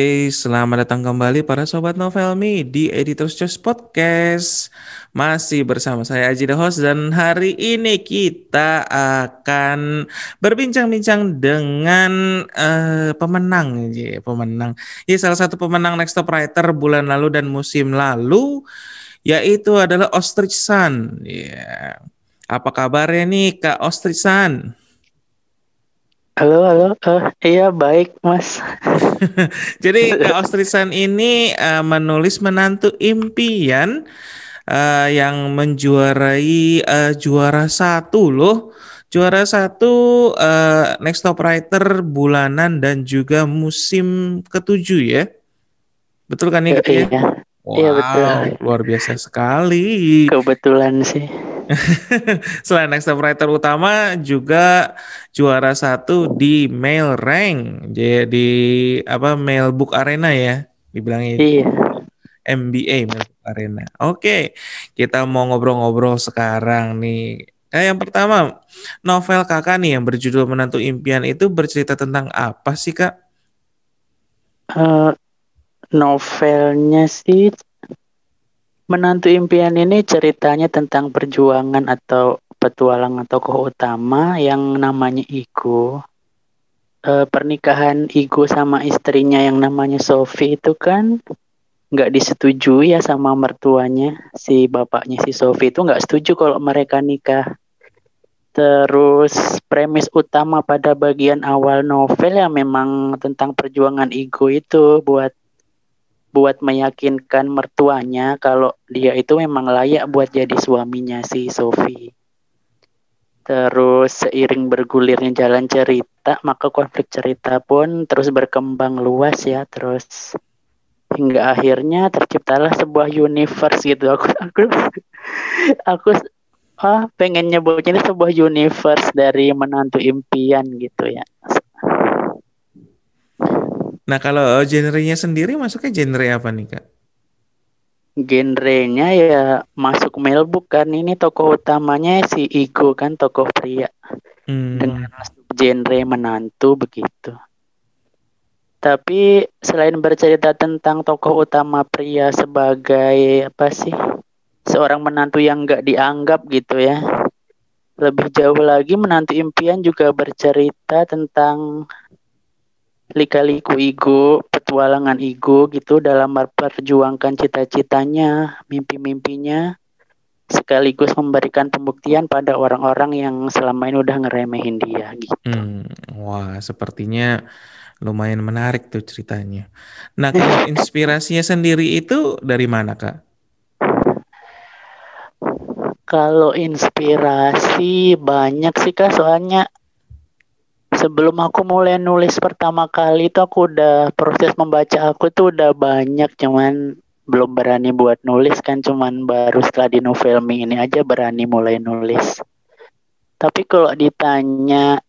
Oke, selamat datang kembali para sobat Novelmi di Editor's Choice Podcast. Masih bersama saya Aji the host dan hari ini kita akan berbincang-bincang dengan uh, pemenang, ya, pemenang. Ya, salah satu pemenang Next Top Writer bulan lalu dan musim lalu yaitu adalah Ostrich Sun. Ya. Apa kabarnya nih Kak Ostrich Sun? Halo, halo. Uh, iya, baik, Mas. Jadi Kak Ostrisan ini uh, menulis menantu impian uh, yang menjuarai uh, juara satu loh. Juara satu uh, Next Top Writer bulanan dan juga musim ketujuh ya. Betul kan nih? Iya, iya. Wow, iya betul. Luar biasa sekali. Kebetulan sih. Selain next writer utama juga juara satu di mail rank jadi apa mail book arena ya dibilangnya iya. MBA mail book arena. Oke, kita mau ngobrol-ngobrol sekarang nih. Eh, yang pertama, novel kakak nih yang berjudul Menantu Impian itu bercerita tentang apa sih kak? Uh, novelnya sih Menantu impian ini ceritanya tentang perjuangan atau petualangan tokoh utama yang namanya Igo. E, pernikahan Igo sama istrinya yang namanya Sophie itu kan nggak disetujui ya sama mertuanya. Si bapaknya si Sophie itu nggak setuju kalau mereka nikah. Terus premis utama pada bagian awal novel ya memang tentang perjuangan Igo itu buat buat meyakinkan mertuanya kalau dia itu memang layak buat jadi suaminya si Sophie. Terus seiring bergulirnya jalan cerita, maka konflik cerita pun terus berkembang luas ya. Terus hingga akhirnya terciptalah sebuah universe gitu. Aku aku aku ah, pengen nyebutnya ini sebuah universe dari menantu impian gitu ya. Nah, kalau genrenya sendiri masuknya genre apa nih, Kak? Genrenya ya masuk mailbook kan. Ini tokoh utamanya si Igo kan, tokoh pria. Hmm. Dengan genre menantu begitu. Tapi selain bercerita tentang tokoh utama pria sebagai apa sih? Seorang menantu yang gak dianggap gitu ya. Lebih jauh lagi menantu impian juga bercerita tentang lika-liku ego, petualangan ego gitu dalam memperjuangkan cita-citanya, mimpi-mimpinya, sekaligus memberikan pembuktian pada orang-orang yang selama ini udah ngeremehin dia gitu. Hmm, wah, sepertinya lumayan menarik tuh ceritanya. Nah, kalau inspirasinya sendiri itu dari mana, Kak? Kalau inspirasi banyak sih Kak, soalnya sebelum aku mulai nulis pertama kali itu aku udah proses membaca aku tuh udah banyak cuman belum berani buat nulis kan cuman baru setelah di novelmi ini aja berani mulai nulis. Tapi kalau ditanya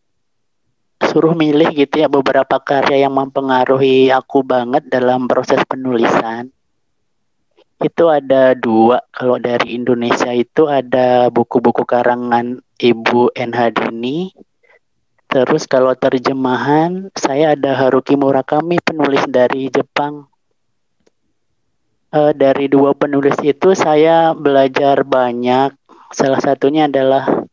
suruh milih gitu ya beberapa karya yang mempengaruhi aku banget dalam proses penulisan itu ada dua. Kalau dari Indonesia itu ada buku-buku karangan Ibu NH Dini Terus kalau terjemahan, saya ada Haruki Murakami, penulis dari Jepang. Uh, dari dua penulis itu saya belajar banyak. Salah satunya adalah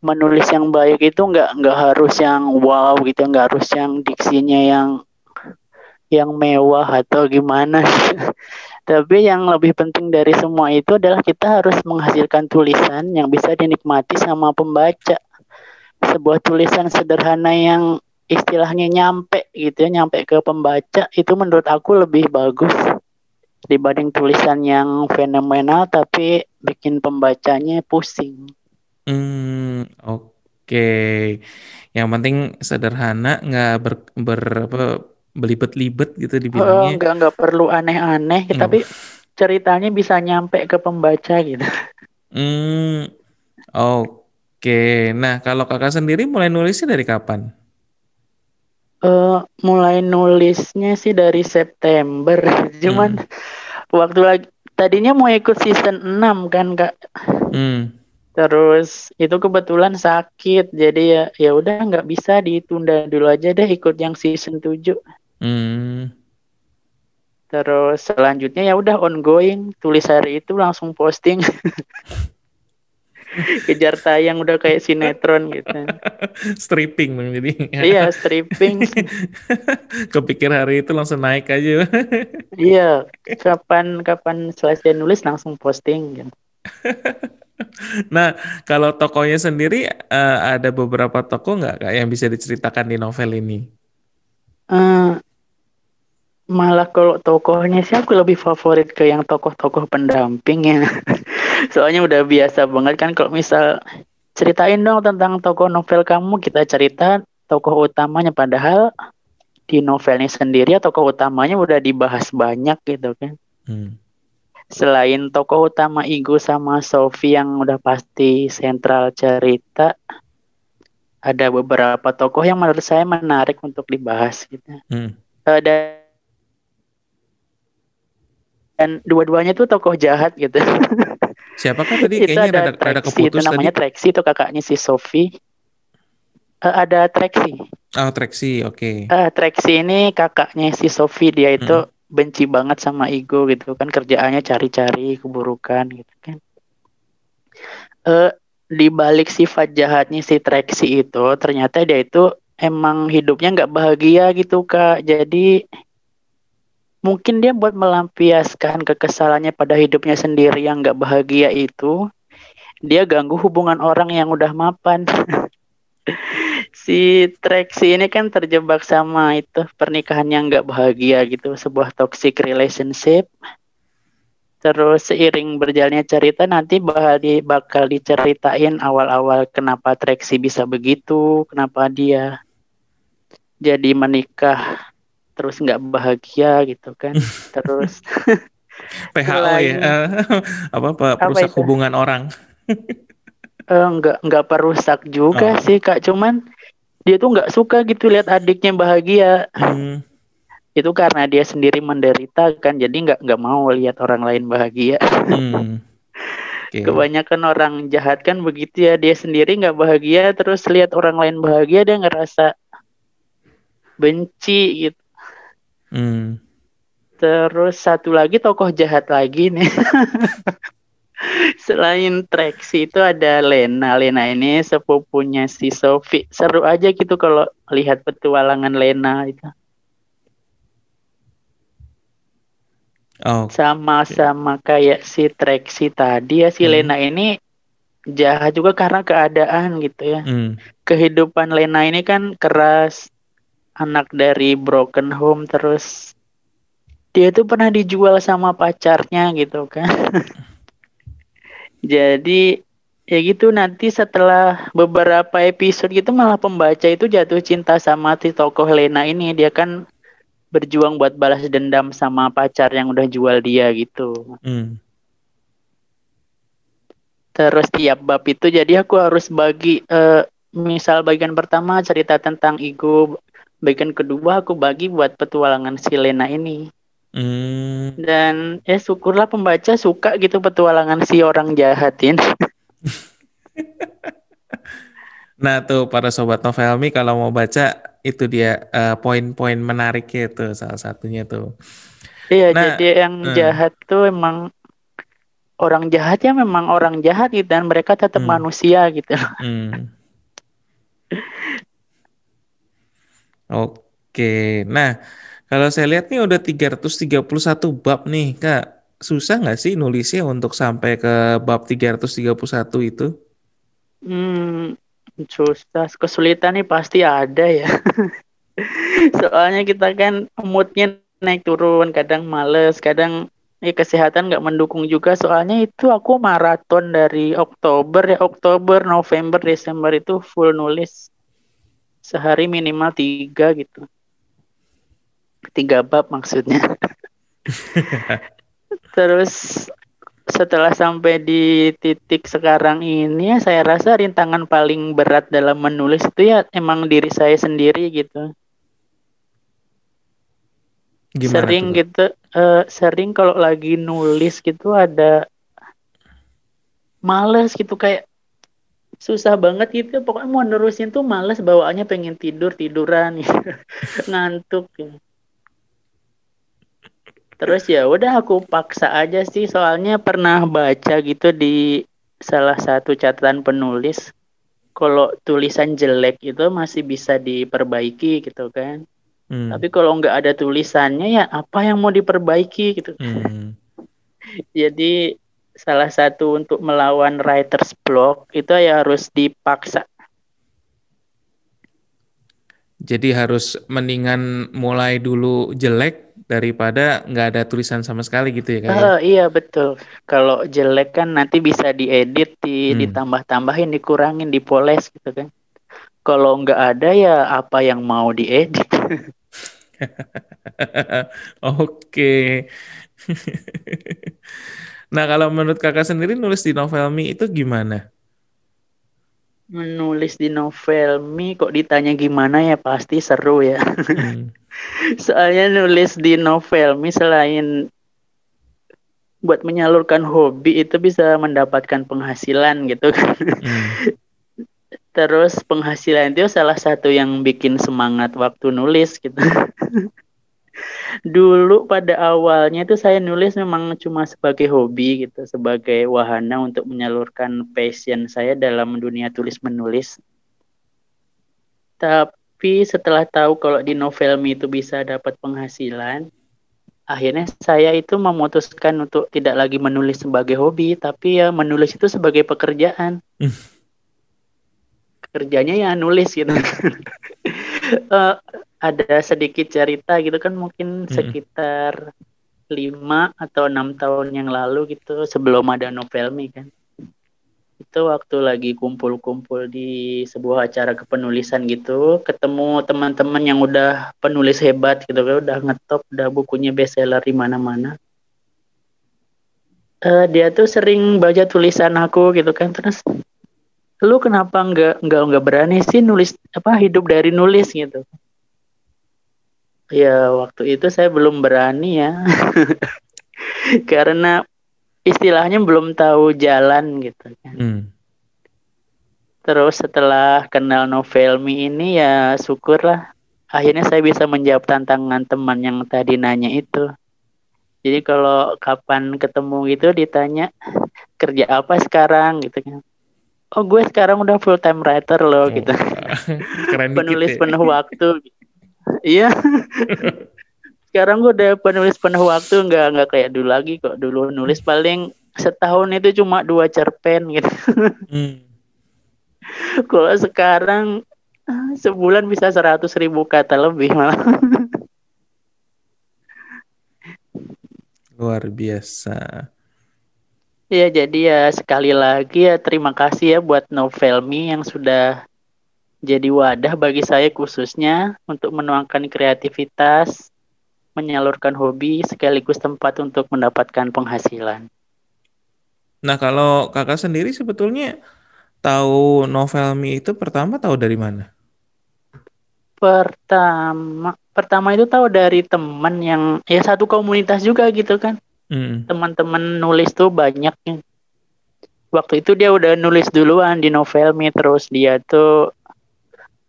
menulis yang baik itu nggak nggak harus yang wow gitu, nggak harus yang diksinya yang yang mewah atau gimana. Tapi yang lebih penting dari semua itu adalah kita harus menghasilkan tulisan yang bisa dinikmati sama pembaca sebuah tulisan sederhana yang istilahnya nyampe gitu ya nyampe ke pembaca itu menurut aku lebih bagus dibanding tulisan yang fenomenal tapi bikin pembacanya pusing. Hmm, oke. Okay. Yang penting sederhana, nggak ber, ber apa belibet-libet gitu dibilangnya. Oh, nggak nggak perlu aneh-aneh, oh. tapi ceritanya bisa nyampe ke pembaca gitu. Hmm, oke. Oke, nah kalau kakak sendiri mulai nulisnya dari kapan? Uh, mulai nulisnya sih dari September, cuman hmm. waktu lagi tadinya mau ikut season 6 kan kak. Hmm. Terus itu kebetulan sakit, jadi ya ya udah nggak bisa ditunda dulu aja deh ikut yang season 7. Hmm. Terus selanjutnya ya udah ongoing, tulis hari itu langsung posting. Kejar tayang udah kayak sinetron gitu. stripping dong jadi. iya, stripping. Kepikir hari itu langsung naik aja. iya, kapan kapan selesai nulis langsung posting gitu. nah, kalau tokonya sendiri uh, ada beberapa toko nggak kak yang bisa diceritakan di novel ini? Uh, malah kalau tokohnya sih aku lebih favorit ke yang tokoh-tokoh pendamping ya. Soalnya udah biasa banget kan kalau misal ceritain dong tentang tokoh novel kamu, kita cerita tokoh utamanya padahal di novelnya sendiri ya tokoh utamanya udah dibahas banyak gitu kan. Hmm. Selain tokoh utama Igo sama Sophie yang udah pasti sentral cerita, ada beberapa tokoh yang menurut saya menarik untuk dibahas gitu. Hmm. Uh, dan dan dua-duanya tuh tokoh jahat gitu. Siapakah tadi? itu Kayaknya ada, ada, ada keputus itu namanya tadi. Trexi itu kakaknya si Sophie. Uh, ada Trexi. Oh Trexi, oke. Okay. Uh, Trexi ini kakaknya si Sophie dia itu hmm. benci banget sama Ego gitu kan kerjaannya cari-cari keburukan gitu kan. Uh, di balik sifat jahatnya si Trexi itu ternyata dia itu emang hidupnya nggak bahagia gitu kak. Jadi mungkin dia buat melampiaskan kekesalannya pada hidupnya sendiri yang nggak bahagia itu. Dia ganggu hubungan orang yang udah mapan. Si Trexi ini kan terjebak sama itu pernikahan yang nggak bahagia gitu sebuah toxic relationship. Terus seiring berjalannya cerita nanti bakal di bakal diceritain awal-awal kenapa Trexi bisa begitu kenapa dia jadi menikah terus nggak bahagia gitu kan terus PHO ya uh, apa apa perusak hubungan orang uh, nggak nggak perusak juga oh. sih kak cuman dia tuh nggak suka gitu lihat adiknya bahagia hmm. itu karena dia sendiri menderita kan jadi nggak nggak mau lihat orang lain bahagia hmm. okay. kebanyakan orang jahat kan begitu ya dia sendiri nggak bahagia terus lihat orang lain bahagia dia ngerasa benci gitu Hmm. Terus satu lagi tokoh jahat lagi nih. Selain Trexi itu ada Lena. Lena ini sepupunya si Sophie. Seru aja gitu kalau lihat petualangan Lena itu. Oh. Sama-sama kayak si Trexi tadi ya si hmm. Lena ini jahat juga karena keadaan gitu ya. Hmm. Kehidupan Lena ini kan keras, anak dari broken home terus dia tuh pernah dijual sama pacarnya gitu kan. Jadi ya gitu nanti setelah beberapa episode gitu malah pembaca itu jatuh cinta sama si tokoh Lena ini dia kan berjuang buat balas dendam sama pacar yang udah jual dia gitu. Hmm. Terus tiap bab itu jadi aku harus bagi uh, misal bagian pertama cerita tentang ego bagian kedua aku bagi buat petualangan si Lena ini. Hmm. Dan ya syukurlah pembaca suka gitu petualangan si orang jahatin. nah tuh para sobat novelmi kalau mau baca itu dia uh, poin-poin menariknya itu salah satunya tuh. Iya nah, jadi yang hmm. jahat tuh emang orang jahat ya memang orang jahat gitu dan mereka tetap hmm. manusia gitu. Hmm. Oke. Nah, kalau saya lihat nih udah 331 bab nih, Kak. Susah nggak sih nulisnya untuk sampai ke bab 331 itu? Hmm, susah. Kesulitan nih pasti ada ya. Soalnya kita kan moodnya naik turun, kadang males, kadang ya kesehatan nggak mendukung juga. Soalnya itu aku maraton dari Oktober ya, Oktober, November, Desember itu full nulis sehari minimal tiga gitu. Tiga bab maksudnya. Terus setelah sampai di titik sekarang ini ya saya rasa rintangan paling berat dalam menulis itu ya emang diri saya sendiri gitu. Gimana sering tuh? gitu uh, sering kalau lagi nulis gitu ada males gitu kayak susah banget gitu pokoknya mau nerusin tuh males bawaannya pengen tidur tiduran gitu. ngantuk gitu. terus ya udah aku paksa aja sih soalnya pernah baca gitu di salah satu catatan penulis kalau tulisan jelek itu masih bisa diperbaiki gitu kan hmm. tapi kalau nggak ada tulisannya ya apa yang mau diperbaiki gitu hmm. jadi salah satu untuk melawan writer's block itu ya harus dipaksa jadi harus mendingan mulai dulu jelek daripada nggak ada tulisan sama sekali gitu ya kak? Uh, iya betul. Kalau jelek kan nanti bisa diedit, di, hmm. ditambah-tambahin, dikurangin, dipoles gitu kan. Kalau nggak ada ya apa yang mau diedit? Oke. nah kalau menurut kakak sendiri nulis di Novelmi itu gimana? menulis di novel mi kok ditanya gimana ya pasti seru ya. Hmm. Soalnya nulis di novel mi selain buat menyalurkan hobi itu bisa mendapatkan penghasilan gitu kan. Hmm. Terus penghasilan itu salah satu yang bikin semangat waktu nulis gitu. dulu pada awalnya itu saya nulis memang cuma sebagai hobi gitu, sebagai wahana untuk menyalurkan passion saya dalam dunia tulis menulis. Tapi setelah tahu kalau di novel itu bisa dapat penghasilan, akhirnya saya itu memutuskan untuk tidak lagi menulis sebagai hobi, tapi ya menulis itu sebagai pekerjaan. Hmm. Kerjanya ya nulis gitu. uh, ada sedikit cerita gitu kan mungkin hmm. sekitar lima atau enam tahun yang lalu gitu sebelum ada Novelmi kan. Itu waktu lagi kumpul-kumpul di sebuah acara kepenulisan gitu ketemu teman-teman yang udah penulis hebat gitu kan udah ngetop udah bukunya bestseller di mana-mana. Uh, dia tuh sering baca tulisan aku gitu kan terus lu kenapa nggak nggak nggak berani sih nulis apa hidup dari nulis? gitu Ya, waktu itu saya belum berani ya. Karena istilahnya belum tahu jalan gitu kan. Hmm. Terus setelah kenal Novelmi ini ya syukurlah akhirnya saya bisa menjawab tantangan teman yang tadi nanya itu. Jadi kalau kapan ketemu gitu ditanya kerja apa sekarang gitu kan. Oh gue sekarang udah full time writer loh oh, gitu. Keren Penulis ya. penuh waktu. Gitu. Iya. Sekarang gue udah penulis penuh waktu nggak nggak kayak dulu lagi kok. Dulu nulis paling setahun itu cuma dua cerpen gitu. Hmm. Kalau sekarang sebulan bisa seratus ribu kata lebih malah. Luar biasa. Ya jadi ya sekali lagi ya terima kasih ya buat Novelmi yang sudah jadi wadah bagi saya khususnya untuk menuangkan kreativitas, menyalurkan hobi sekaligus tempat untuk mendapatkan penghasilan. Nah, kalau kakak sendiri sebetulnya tahu novel Mi itu pertama tahu dari mana? Pertama, pertama itu tahu dari teman yang ya satu komunitas juga gitu kan. Hmm. Teman-teman nulis tuh banyak. Waktu itu dia udah nulis duluan di novel Mi terus dia tuh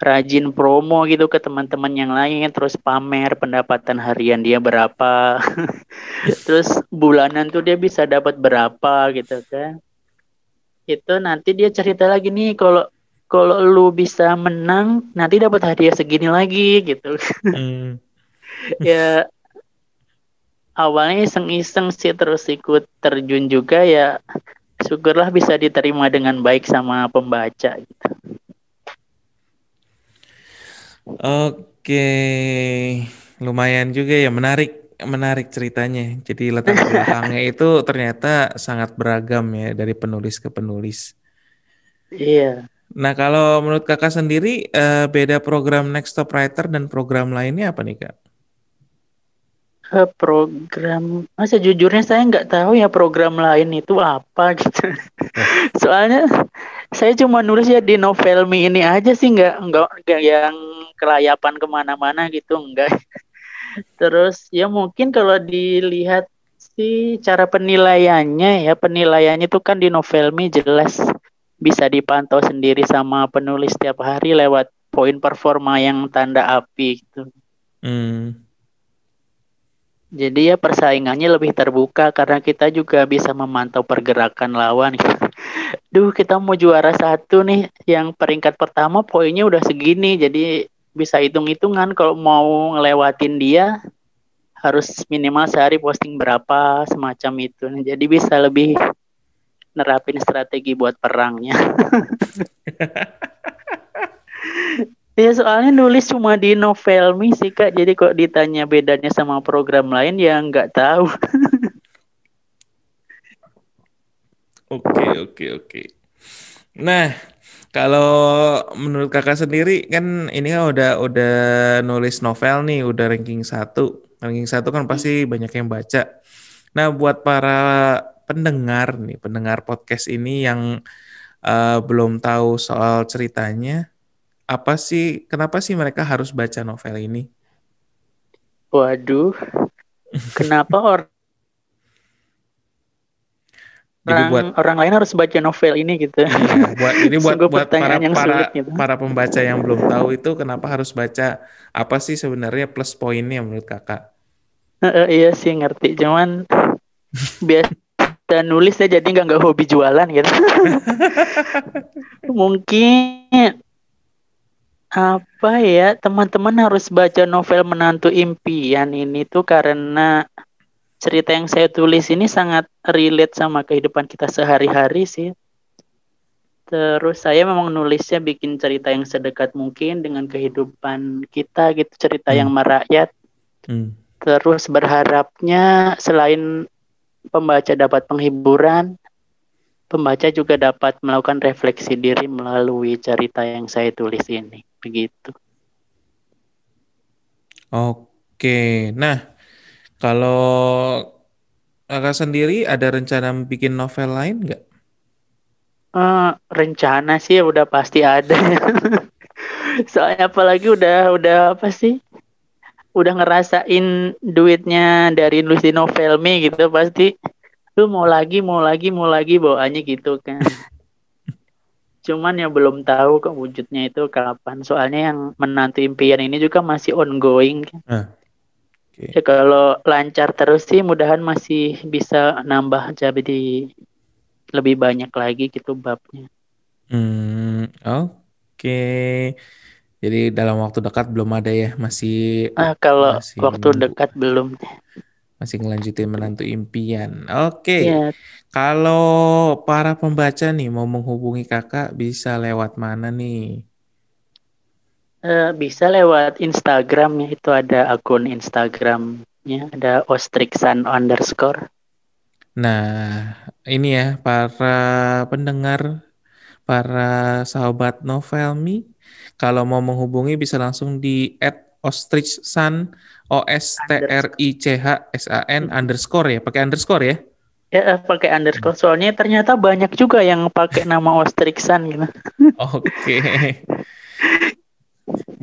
rajin promo gitu ke teman-teman yang lain terus pamer pendapatan harian dia berapa. Terus bulanan tuh dia bisa dapat berapa gitu kan. Itu nanti dia cerita lagi nih kalau kalau lu bisa menang nanti dapat hadiah segini lagi gitu. Hmm. ya awalnya iseng-iseng sih terus ikut terjun juga ya syukurlah bisa diterima dengan baik sama pembaca gitu Oke, lumayan juga ya menarik menarik ceritanya. Jadi latar belakangnya itu ternyata sangat beragam ya dari penulis ke penulis. Iya. Nah kalau menurut kakak sendiri uh, beda program Next Top Writer dan program lainnya apa nih kak? Program, masa jujurnya saya nggak tahu ya program lain itu apa gitu. Soalnya saya cuma nulis ya di novel me ini aja sih nggak nggak yang kelayapan ke mana-mana gitu enggak terus ya mungkin kalau dilihat sih cara penilaiannya ya penilaiannya itu kan di Novelmi jelas bisa dipantau sendiri sama penulis setiap hari lewat poin performa yang tanda api gitu. Hmm. Jadi ya persaingannya lebih terbuka karena kita juga bisa memantau pergerakan lawan. Duh, kita mau juara satu nih, yang peringkat pertama poinnya udah segini, jadi bisa hitung-hitungan kalau mau ngelewatin dia harus minimal sehari posting berapa semacam itu. Jadi bisa lebih nerapin strategi buat perangnya. Ya soalnya nulis cuma di Novelmi sih kak, jadi kok ditanya bedanya sama program lain ya nggak tahu. Oke oke oke. Nah kalau menurut kakak sendiri kan ini kan udah udah nulis novel nih, udah ranking satu, ranking satu kan pasti banyak yang baca. Nah buat para pendengar nih, pendengar podcast ini yang uh, belum tahu soal ceritanya, apa sih kenapa sih mereka harus baca novel ini? Waduh, kenapa orang Jadi buat orang lain harus baca novel ini gitu. Iya, buat ini buat buat para yang para, gitu. para pembaca yang belum tahu itu kenapa harus baca apa sih sebenarnya plus poinnya menurut kakak? Uh, iya sih ngerti, cuman biasa nulis ya jadi nggak nggak hobi jualan gitu. Mungkin apa ya teman-teman harus baca novel menantu impian ini tuh karena cerita yang saya tulis ini sangat relate sama kehidupan kita sehari-hari sih terus saya memang nulisnya bikin cerita yang sedekat mungkin dengan kehidupan kita gitu cerita hmm. yang merakyat hmm. terus berharapnya selain pembaca dapat penghiburan pembaca juga dapat melakukan refleksi diri melalui cerita yang saya tulis ini begitu. Oke, nah kalau kakak sendiri ada rencana bikin novel lain nggak? Uh, rencana sih udah pasti ada. Soalnya apalagi udah udah apa sih? Udah ngerasain duitnya dari nulis di novel me gitu pasti lu mau lagi mau lagi mau lagi bawaannya gitu kan. Cuman ya belum tahu kok wujudnya itu kapan. Soalnya yang menantu impian ini juga masih ongoing. Uh, okay. Ya kalau lancar terus sih mudahan masih bisa nambah jadi lebih banyak lagi gitu babnya. Hmm, oke. Okay. Jadi dalam waktu dekat belum ada ya, masih Ah, kalau masih waktu dekat belum masih ngelanjutin menantu impian. Oke. Okay. Ya. Kalau para pembaca nih mau menghubungi kakak bisa lewat mana nih? Uh, bisa lewat Instagram ya itu ada akun Instagramnya ada ostrixan underscore. Nah ini ya para pendengar, para sahabat novelmi, kalau mau menghubungi bisa langsung di @ostrixsan O S T R I C H S A N underscore ya, pakai underscore ya? Ya pakai underscore soalnya ternyata banyak juga yang pakai nama Ostrixan gitu. Oke. Okay.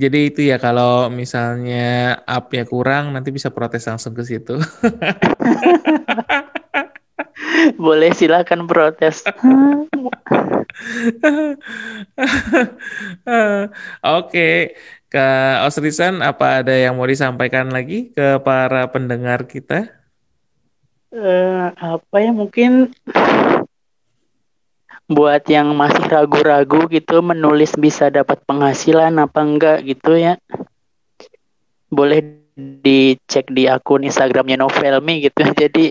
Jadi itu ya kalau misalnya up-nya kurang nanti bisa protes langsung ke situ. Boleh silakan protes. Oke, Kak Osrisan, apa ada yang mau disampaikan lagi ke para pendengar kita? Uh, apa ya mungkin buat yang masih ragu-ragu gitu menulis bisa dapat penghasilan apa enggak gitu ya boleh dicek di akun Instagramnya Novelmi gitu jadi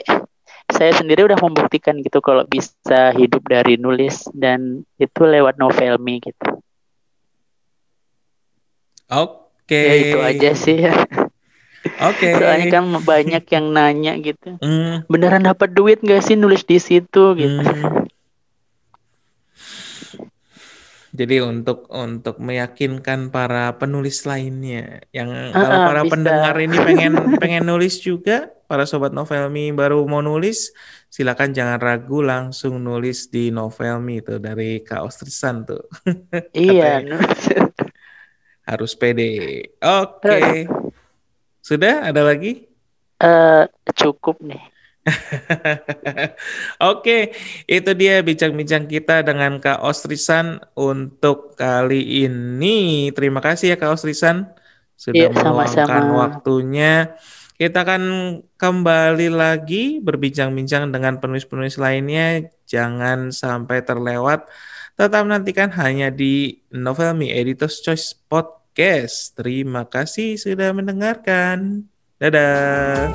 saya sendiri udah membuktikan gitu kalau bisa hidup dari nulis dan itu lewat Novelmi gitu Oke. Okay. Ya itu aja sih ya. Oke. Okay. Soalnya kan banyak yang nanya gitu. Mm. Beneran dapat duit gak sih nulis di situ gitu. Mm. Jadi untuk untuk meyakinkan para penulis lainnya yang uh, kalau para bisa. pendengar ini pengen pengen nulis juga, para sobat Novelmi baru mau nulis, silakan jangan ragu langsung nulis di Novelmi itu dari Kak Ostrisan tuh. Iya harus pede. Oke. Okay. Sudah ada lagi? Uh, cukup nih. Oke, itu dia bincang-bincang kita dengan Kak Ostrisan untuk kali ini. Terima kasih ya Kak Ostrisan sudah ya, meluangkan waktunya. Kita akan kembali lagi berbincang-bincang dengan penulis-penulis lainnya. Jangan sampai terlewat. Tetap nantikan hanya di Novel Me Editor's Choice Podcast. Terima kasih sudah mendengarkan. Dadah.